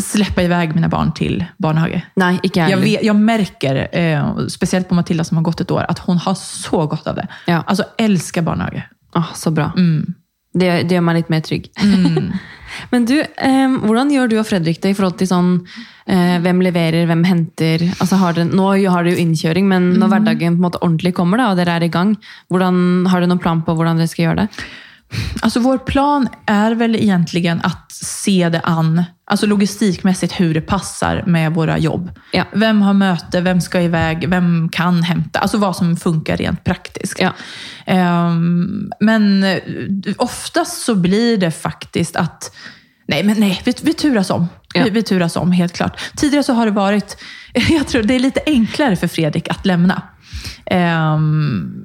släppa iväg mina barn till barnhage. Ikke jeg Jag, vet, jag märker, eh, speciellt på Matilda som har gått ett år, att hon har så gott av det. Ja. Alltså älskar barnhage. Åh, så bra. Mm. Det, det gjør meg litt mer trygg. Men du, eh, hvordan gjør du og Fredrik det i forhold til sånn eh, hvem leverer, hvem henter? Altså har dere, nå har dere jo innkjøring, men når hverdagen på en måte ordentlig kommer da, og dere er i gang, hvordan, har du noen plan på hvordan dere skal gjøre det? Alltså vår plan är väl egentligen att se det an, alltså logistikmässigt hur det passar med våra jobb. Ja. Vem har möte, vem ska iväg, vem kan hämta? Alltså vad som funkar rent praktiskt. Ja. Ehm, men eh, oftast så blir det faktiskt att Nej, men nej, vi, vi turas om. Ja. Vi, vi turas om, helt klart. Tidigare så har det varit, jag tror det är lite enklare för Fredrik att lämna. Ehm,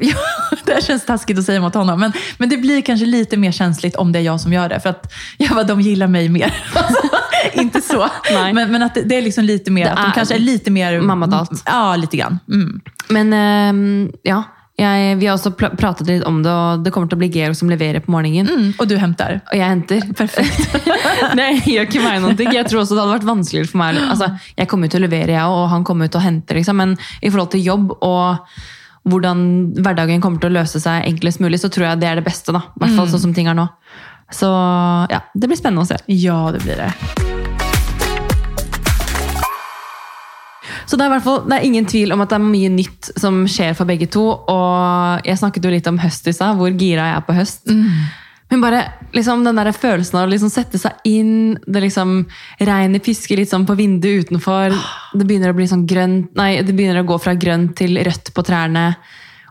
Ja, det här känns taskigt att säga mot honom, men, men det blir kanske lite mer känsligt om det är jag som gör det. För att ja, vad de gillar mig mer. Alltså, inte så. Nej. Men, men att det, det är liksom lite mer, Det att de är kanske är lite mer... mammadalt. Ja, lite grann. Mm. Men eh, ja, jeg, vi har også pr pratet litt om det, og det kommer å bli Gero som leverer på morgenen. Mm. Och du hämtar. Og jeg henter. Perfekt. det gjør ikke meg noen ting. Jeg tror også det hadde vært vanskeligere for meg. Altså, jeg kommer jo til å levere, jeg og han kommer til å hente. Liksom. Men i forhold til jobb og hvordan hverdagen kommer til å løse seg enklest mulig, så tror jeg det er det beste. da. I hvert fall sånn som ting er nå. Så ja, det blir spennende å se. Ja, det blir det. Så det er, fall, det er ingen tvil om at det er mye nytt som skjer for begge to. Og jeg snakket jo litt om høst i stad, hvor gira jeg er på høst. Men bare liksom, den der følelsen av å liksom sette seg inn, det liksom regnet pisker litt sånn på vinduet utenfor. Det begynner å bli sånn grønt, nei, det begynner å gå fra grønt til rødt på trærne.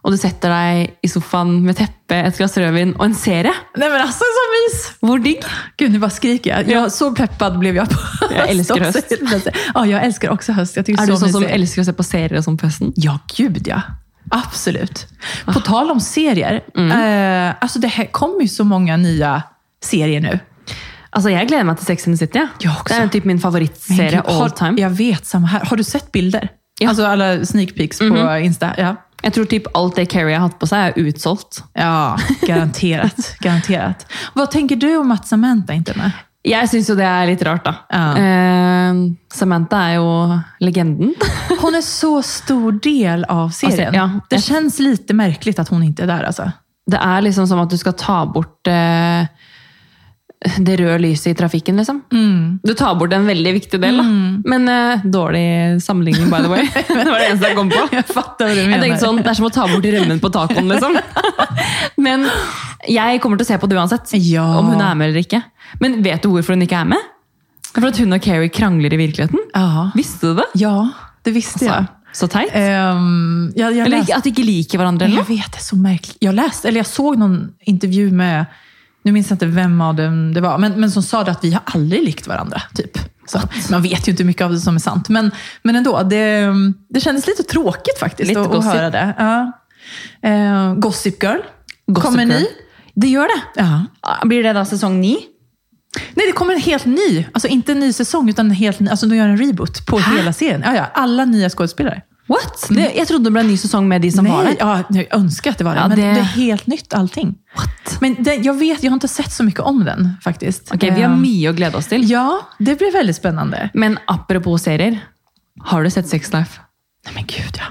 och du sätter dig i soffan med teppe, ett glas rödvin och en serie. Nej men alltså så mys! Hvor digg! Gud, nu bara skriker jag. jag. Så peppad blev jag på Jag älskar höst. Ja, jag älskar också höst. Jag tycker Är det du sån som älskar att se på serier och sånt på hösten? Ja, gud ja. Absolut. På Ah. tal om serier. Mm. Eh, alltså det här kommer ju så många nya serier nu. Alltså jag gläder mig till Sex and the City. Jag också. Det är typ min favoritserie gud, har, all time. Jag vet, samma här. Har du sett bilder? Ja. Alltså alla sneak peeks på Mhm. Insta? Ja. Jag tror typ allt det Carrie har haft på sig är utsålt. Ja, garanterat. garanterat. Vad tänker du om att Samantha inte är med? Jag syns ju det är lite rart då. Ja. Eh, Samantha är ju legenden. Hon är så stor del av serien. Ja. Det känns lite märkligt att hon inte är där. Alltså. Det är liksom som att du ska ta bort eh, det röda lyset i trafiken. Liksom. Mm. Du tar bort en väldigt viktig del. Da. Men eh, dålig sammenligning, by the way. det var det eneste jeg kom på. Jeg menar. tenkte sånn, Det er som å ta bort remmen på tacoen, liksom. Men jeg kommer til å se på det uansett. Ja. Om hun er med eller ikke. Men vet du hvorfor hun ikke er med? For at hun og Carrie krangler i virkeligheten. Ja. Visste du det? ja, det visste jag. Så teit. Jag, jag, Eller at de ikke liker hverandre. jag Eller? noe. vet, det är så märkligt. Jag läste, eller jag såg någon intervju med, nu minns jag inte vem av dem det var, men, men som sa att vi har aldrig likt varandra. Typ. Så, man vet ju inte hur mycket av det som är sant. Men, men ändå, det, det kändes lite tråkigt faktiskt Lite att, att höra det. Ja. Ehm, Gossip Girl Gossip kommer Girl. ny. Det gjør det. Ja. Blir det da sesong ni? Nej, det kommer en helt ny. Alltså inte en ny säsong, utan en helt ny. Alltså de gör en reboot på Hä? hela serien. Ja, ja, alla nya skådespelare. What? Det, jeg trodde det ble en ny sesong med de som var Nej, der. ja, jag önskar att det var det. Ja, men det- det... är helt nytt allting. What? Men den, jag vet, jag har inte sett så mycket om den faktiskt. Ok, Vi har Ehm, mye å glede oss til. Ja, det blir väldigt spännande. Men apropos serier. Har du sett Sex Life? Nej men gud ja.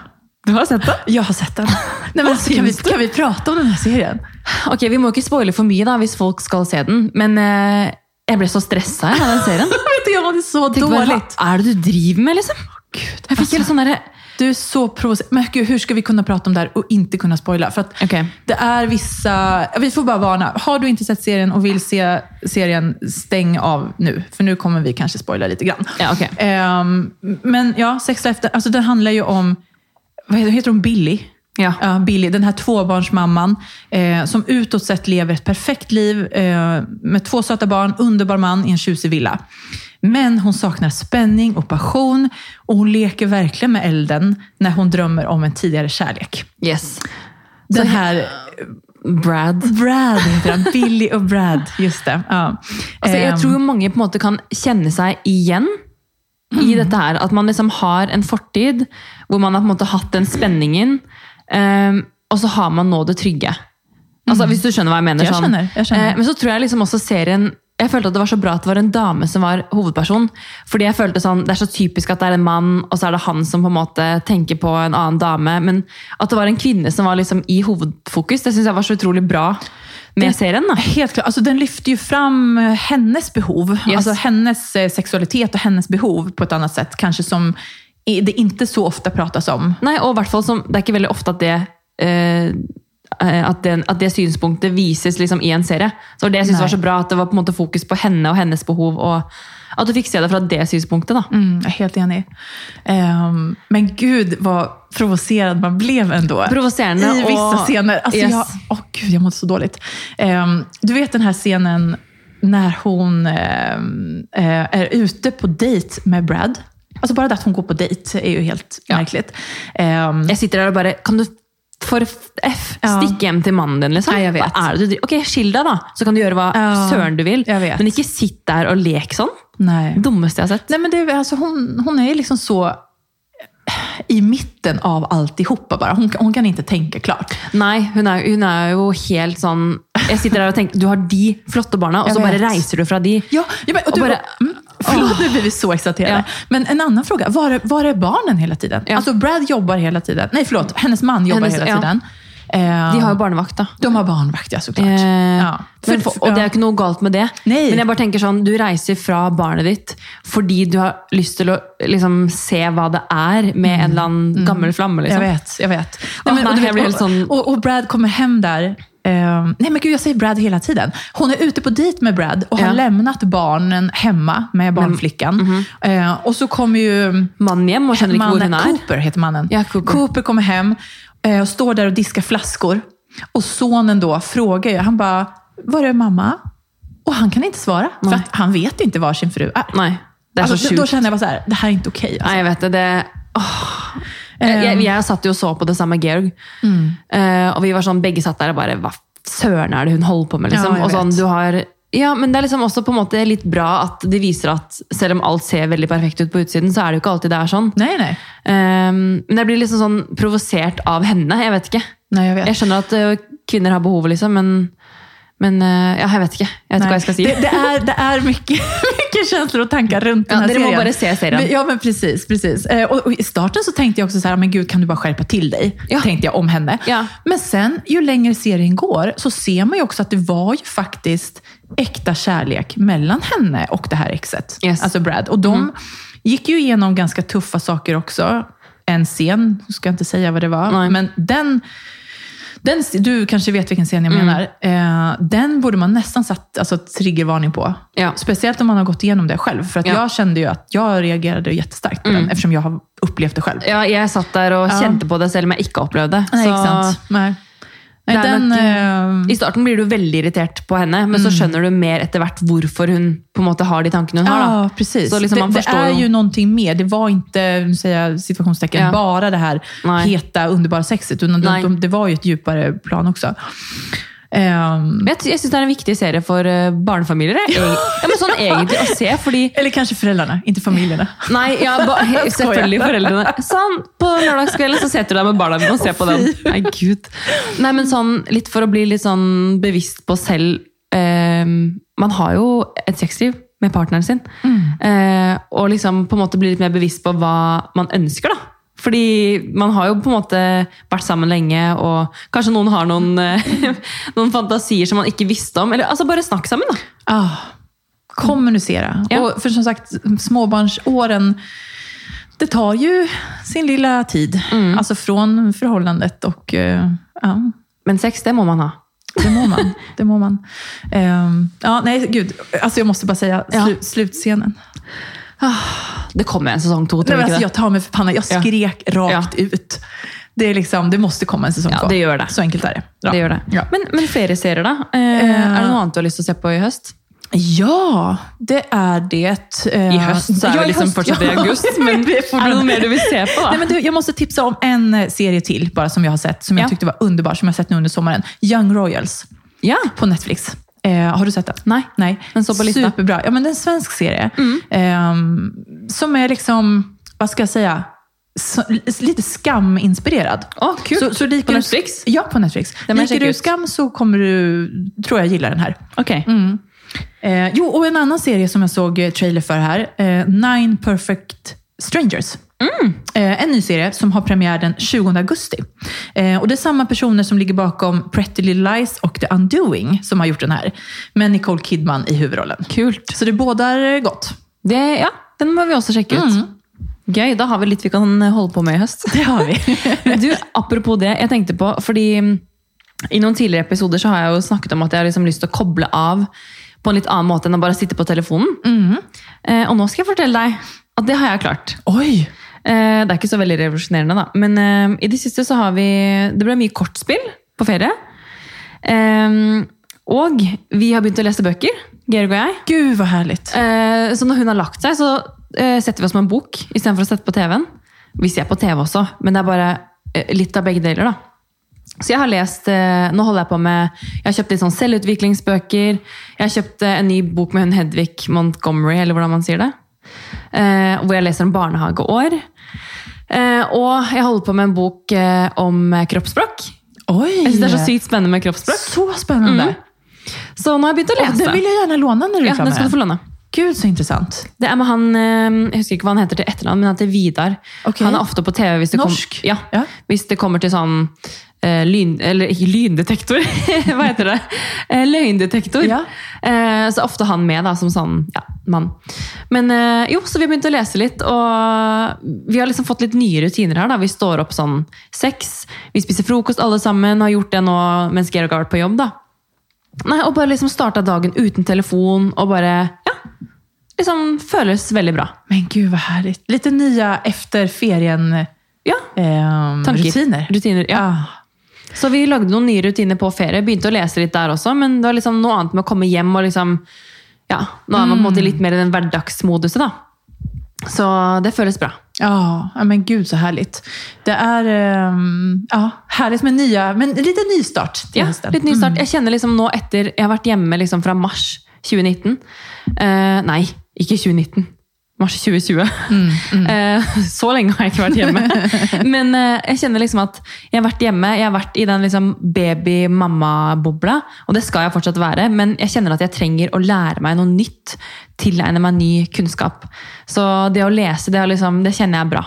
Du har sett det? Jag har sett den. Nej, men Vad alltså, kan, vi, kan vi prata om den här serien? Ok, Vi må ikke spoile for mye da, hvis folk skal se den, men eh, jeg ble så stressa av den serien. Vet du, jag mådde så dåligt. Hva er det du driver med, liksom? Gud, Jeg fikk helt sånn derre Du är så provocerande. Men gud, hur ska vi kunna prata om det här och inte kunna spoila? För att Okej. det är vissa... Vi får bara varna. Har du inte sett serien och vill se serien, stäng av nu. För nu kommer vi kanske spoila lite grann. Ja, okej. Ehm, men ja, Sex Life, alltså den handlar ju om... Vad heter, heter hon? Billy? Ja. Ja, Billy, den här tvåbarnsmamman eh, som utåt sett lever ett perfekt liv eh, med två söta barn, underbar man i en tjusig villa. Men hon saknar spänning och passion och hon leker verkligen med elden när hon drömmer om en tidigare kärlek. Yes. Den här Brad. Brad heter han, Billy och Brad. Just det. Ja. Altså, jeg Ehm, tror mange på måte kan kjenne seg igjen i dette her. At man liksom har en fortid hvor man har på måte hatt den spenningen, ehm, og så har man nå det trygge. Altså, Hvis du skjønner hva jeg mener. Jeg sånn. skjønner, jeg skjønner. Eh, men så tror jeg liksom også serien jeg følte at det var så bra at det var en dame som var hovedperson. Fordi jeg følte sånn, Det er så typisk at det er en mann, og så er det han som på en måte tenker på en annen dame. Men at det var en kvinne som var liksom i hovedfokus, det syns jeg var så utrolig bra med Det- serien. da. Helt klart. Alltså, den lyfter ju fram eh, hennes behov. Yes. Alltså hennes eh, sexualitet och hennes behov på ett annat sätt. Kanske som det inte så ofta pratas om. Nei, og i hvert fall som, Det er ikke veldig ofte at det eh, eh, at, den, at det synspunktet vises liksom i en serie. Så det jeg synes Nei. var så bra, at det var på måte fokus på henne og hennes behov. og At du fikk se det fra det synspunktet. da. Mm, jag är helt enig. Ehm, men gud vad provocerad man blev ändå. Provocerande I vissa och- scener. Alltså Yes. jag, åh gud, jag mådde så dåligt. Ehm, du vet den här scenen när hon ehm, eh, är ute på dejt med Brad. Alltså bara det att hon går på dejt är ju helt Ja. märkligt. Ehm, Jeg sitter der og bare Kan du for F Ja. stikke hjem til mannen din, liksom? Nei, jeg vet. Hva er det du driver Ok, skill deg, da. Så kan du gjøre hva Ja, søren du vil. jeg vet. Men ikke sitt der og lek sånn. nej. Dummeste jeg har sett. Nej, men det, är- alltså hon, hon är liksom så i mitten av alltihopa bara. Hon, hon kan inte tänka klart. Nei, hun er, hun er jo helt sånn Jeg sitter der og tenker Du har de flotte barna, og Jeg så bare vet. reiser du fra de. Ja, ja men, och Och du, bara- mm, förlåt, nu blir vi så exalterade. Ja. Men en annan fråga, var är, var är barnen hela tiden? Ja. Alltså Brad jobbar hela tiden. Nej, förlåt, hennes man jobbar Hennes- hela ja. tiden. Eh, De har jo barnevakt, da. de har barnvakt, ja såklart. Eh, ja. men, För- og det er jo ikke noe galt med det. Nei. Men jeg bare tenker sånn, du reiser fra barnet ditt fordi du har lyst til å liksom, se hva det er med en eller annen gammel flamme. Jag Liksom. vet, jag vet. Nej, och, jag helt sån- och, och Brad kommer hem där Eh, nej men gud, jag säger Brad hela tiden. Hon är ute på dejt med Brad och Ja. har lämnat barnen hemma med barnflickan. Eh, och så kommer ju Mannen ikke hvor hun mannen, er. Cooper heter mannen. Ja, Cooper. kommer hem eh, och står där och diskar flaskor. Och sonen då frågar ju, han bara, var är mamma? Och han kan inte svara, för Nej. att han vet inte var sin fru är. Nei, det er Alltså, så då, känner jag bara så här, det här är inte okej. alltså. Nei, jeg vet det. det åh. Jeg, jeg, jeg satt jo og så på det sammen med Georg. Eh, og vi var sånn, begge satt der og bare Hva søren er det hun holder på med? liksom? Ja, jeg og sånn, du har ja, men det er liksom også på en måte litt bra at det viser at selv om alt ser veldig perfekt ut på utsiden, så er det jo ikke alltid det er sånn. Nej, nej. Eh, men jeg blir liksom sånn provosert av henne. Jeg vet ikke. Nej, jag vet. Jeg skjønner at eh, kvinner har behov, liksom, men, men eh, ja, jeg vet ikke. Jeg vet ikke hva jeg skal si. Det, det är, det är mycket, mycket känslor och tankar runt Ja, den här dere må serien. bare se serien. Ja, men precis. precis. Eh, Och, och I starten så tänkte jag också så här, men gud, kan du bara skärpa till dig? Ja. Tänkte jag om henne. Ja. Men sen, ju längre serien går, så ser man ju också att det var ju faktiskt äkta kärlek mellan henne och det här exet. Yes. Mm. Alltså Brad. Och de gick ju igenom ganska tuffa saker också. En scen, ska jag inte säga vad det var, Nej. men den den, du kanske vet vilken scen jag Mm. menar. Eh, den borde man nästan satt alltså, triggervarning på. Ja. Speciellt om man har gått igenom det själv. För att Ja. jag kände ju att jag reagerade jättestarkt på den, eftersom jag har upplevt det själv. Ja, jeg satt der og Ja. kjente på det selv om jeg ikke opplevde det. Nej, Så- sant? Nej. Det er den, nok, eh, I starten blir du veldig irritert på henne, men så skjønner du mer etter hvert hvorfor hun på en måte har de tankene hun har. Ja, Da. precis. Så liksom man det, det är ju- någonting mer. Det var inte, jag situationstecken, Ja. bara det här Nej. heta, underbara sexet. Utan Nej. de, de, det var ju ett djupare plan också. Men Jeg, jeg syns det er en viktig serie for eh, barnefamilier. Ja, men sånn egentlig å se, fordi eller kanske föräldrarna, inte familjerna. Nei, ja, ba, selvfølgelig foreldrene. Sånn, På lørdagskvelden så setter du deg med barna dine og ser på den. Nei, gud. Nei, men sånn, Litt for å bli litt sånn bevisst på selv eh, Man har jo et sexliv med partneren sin. Eh, og liksom på en måte bli litt mer bevisst på hva man ønsker. da. Fordi man har jo på en måte vært sammen lenge, og kanskje noen har noen, eh, noen fantasier som man ikke visste om. Eller altså Bare snakk sammen, da. Ah, kommunicera. Ja. Och för som sagt, småbarnsåren, det tar ju sin lilla tid. Mm. Alltså från förhållandet och eh, ja, Men sex, det må man ha. det må man. det må man. Ehm, ja, nej, gud. Alltså jag måste bara säga Ja. slu, slutscenen. Det kommer en säsong Nej, tror du alltså, det? jag tar mig för pannan. Jag Ja. skrek rakt ut. Det, är liksom, det måste komma en säsong Ja, två. det gör det. Så enkelt är det. Ja. Det gjør det. Ja. Men, men ferieserier, da? Eh, er det noe annet du har til å se på i høst? Ja, det är det. Eh, I høst så er ja, i liksom höst, i ja. august, men Det är det fortfarande- noe mer du vill se på? Nej, men du, jag måste tipsa om en eh, serie till bara som jag har sett, som jag Ja. tyckte var underbar, som jag har sett nu under sommaren. Young Royals Ja. på Netflix. Eh, har du sett den? Nej. Nej. Den står på listan. Superbra. Ja, men det är en svensk serie. Mm. ehm, som är liksom, vad ska jag säga, så, lite skaminspirerad. Åh, kul. Så, så På du- Netflix? Ja, på Netflix. Liker du ut. skam så kommer du, tror jag, gilla den här. Okej. Mm. Eh, jo, och en annan serie som jag såg eh, trailer för här. Eh, Nine Perfect Strangers. Eh, en ny serie som har premiär den 20 augusti. Eh, och det är samma personer som ligger bakom Pretty Little Lies och The Undoing som har gjort den här. Med Nicole Kidman i huvudrollen. Kult. Så det bådar gott. Det, ja, den må vi også sjekke ut. Gøy, da har vi litt vi kan holde på med i høst. Det har vi. Du, apropos det, jeg tenkte på, fordi i noen tidligere episoder så har jeg jo snakket om at jeg har liksom lyst til å koble av på en litt annen måte enn å bare sitte på telefonen. Eh, og nå skal jeg fortelle deg at det har jeg klart. Oj! Eh, det er ikke så veldig revolusjonerende, da. Men eh, i det siste så har vi Det ble mye kortspill på ferie. Eh, og vi har begynt å lese bøker, Georg og jeg. Gud vad härligt. Eh, så når hun har lagt seg, så setter vi oss med en bok istedenfor å sette på TV-en. Vi ser på TV også, men det er bare litt av begge deler. da. Så jeg har lest, Nå holder jeg på med Jeg har kjøpt litt sånn selvutviklingsbøker. Jeg har kjøpt en ny bok med hun Hedvig Montgomery, eller hvordan man sier det. Hvor jeg leser om barnehageår. Eh, og jeg holder på med en bok eh, om eh, kroppsspråk. Oj! Jeg synes Det er så sykt spennende med kroppsspråk. Så spännande. Så nå har begynt å Åh, lese. den vill jag gärna låna när du är ja, klar den skal du få låne. Gud så intressant. Det er med han, eh, jeg husker ikke hva han heter til etternavn, men han heter Vidar. Ok. Han er ofte på TV hvis det, kom, Norsk? ja, Ja. hvis det kommer til sånn eh, lyn, eller lyndetektor, hva heter det? Eh, løgndetektor. Ja. Eh, så ofte han med da, som sånn ja, mann. Men eh, jo, så vi har begynt å lese litt, og vi har liksom fått litt nye rutiner her. da. Vi står opp sånn seks, vi spiser frokost alle sammen, har gjort det nå mens Georg har vært på jobb. da. Nei, Og bare liksom starta dagen uten telefon, og bare ja, liksom føles veldig bra. Men gud vad härligt. Lite nya efter ferien Ja, tanker. rutiner. Rutiner, ja. Ah. Så vi lagde noen nye rutiner på ferie. Begynte å lese litt der også, men det var liksom noe annet med å komme hjem og liksom Ja, nå er man på en måte litt mer i den hverdagsmoduset, da. Så det føles bra. Ja, men gud så härligt. Det är ehm, ja, härligt med nya, men lite nystart till Ja, hösten. litt ny start. Jeg kjenner liksom nå etter Jeg har vært hjemme liksom fra mars 2019. Eh, nei, ikke 2019. Mars 2020. Eh, så lenge har jeg ikke vært hjemme. Men eh, jeg kjenner liksom at jeg har vært hjemme, jeg har vært i den liksom baby-mamma-bobla, og det skal jeg fortsatt være, men jeg kjenner at jeg trenger å lære meg noe nytt. Tilegne meg ny kunnskap. Så det å lese, det, liksom, det kjenner jeg er bra.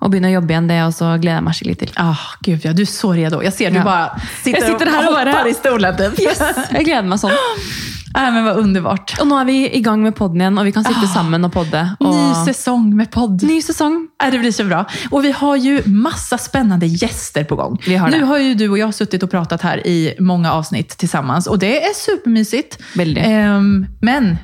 Begynne å jobbe igjen, det også gleder jeg meg skikkelig til. Ah, gud ja, du är så redo. Jag ser du Ja. bara sitter, Jag sitter och här och bara- hoppar i stolen. Typ. Jeg gleder meg sånn. Nej, men vad underbart. Og nå er vi i gang med podden igjen, og vi kan sitte sammen og podde. Og... Ny säsong med podd. Ny säsong. Ja, det blir så bra. Och vi har ju massa spännande gäster på gång. Vi har nu det. har ju du och jag suttit och pratat här i många avsnitt tillsammans och det är supermysigt. Väldigt. Ehm, men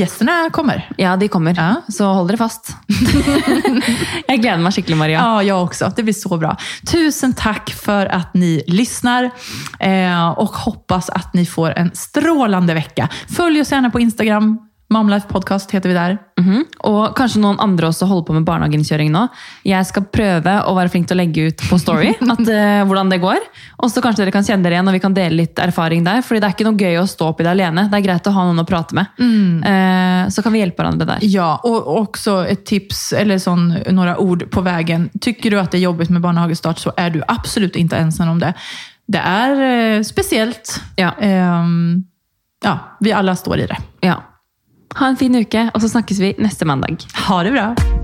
gästerna kommer. Ja, de kommer. Ja. Så hold dere fast. jeg gleder meg skikkelig, Maria. Ja, jag också. Det blir så bra. Tusen tack för att ni lyssnar eh, och hoppas att ni får en strålande vecka. Följ oss gärna på Instagram. Momlife podcast heter vi där. Mhm. Og kanskje noen andre også holder på med barnehageinnkjøring nå. Jeg skal prøve å være flink til å legge ut på Story at, eh, hvordan det går. Og så kanskje dere kan kjenne dere igjen, og vi kan dele litt erfaring der. fordi det er ikke noe gøy å stå i det alene. Det er greit å ha noen å prate med. Eh, så kan vi hjelpe hverandre der. Ja, och också ett tips, eller sån, några ord på vägen. Tycker du att det är jobbigt med barnhagestart så är du absolut inte ensam om det. Det är eh, speciellt. Ja. Ehm, ja, vi alla står i det. Ja. Ha en fin uke, og så snakkes vi neste mandag. Ha det bra!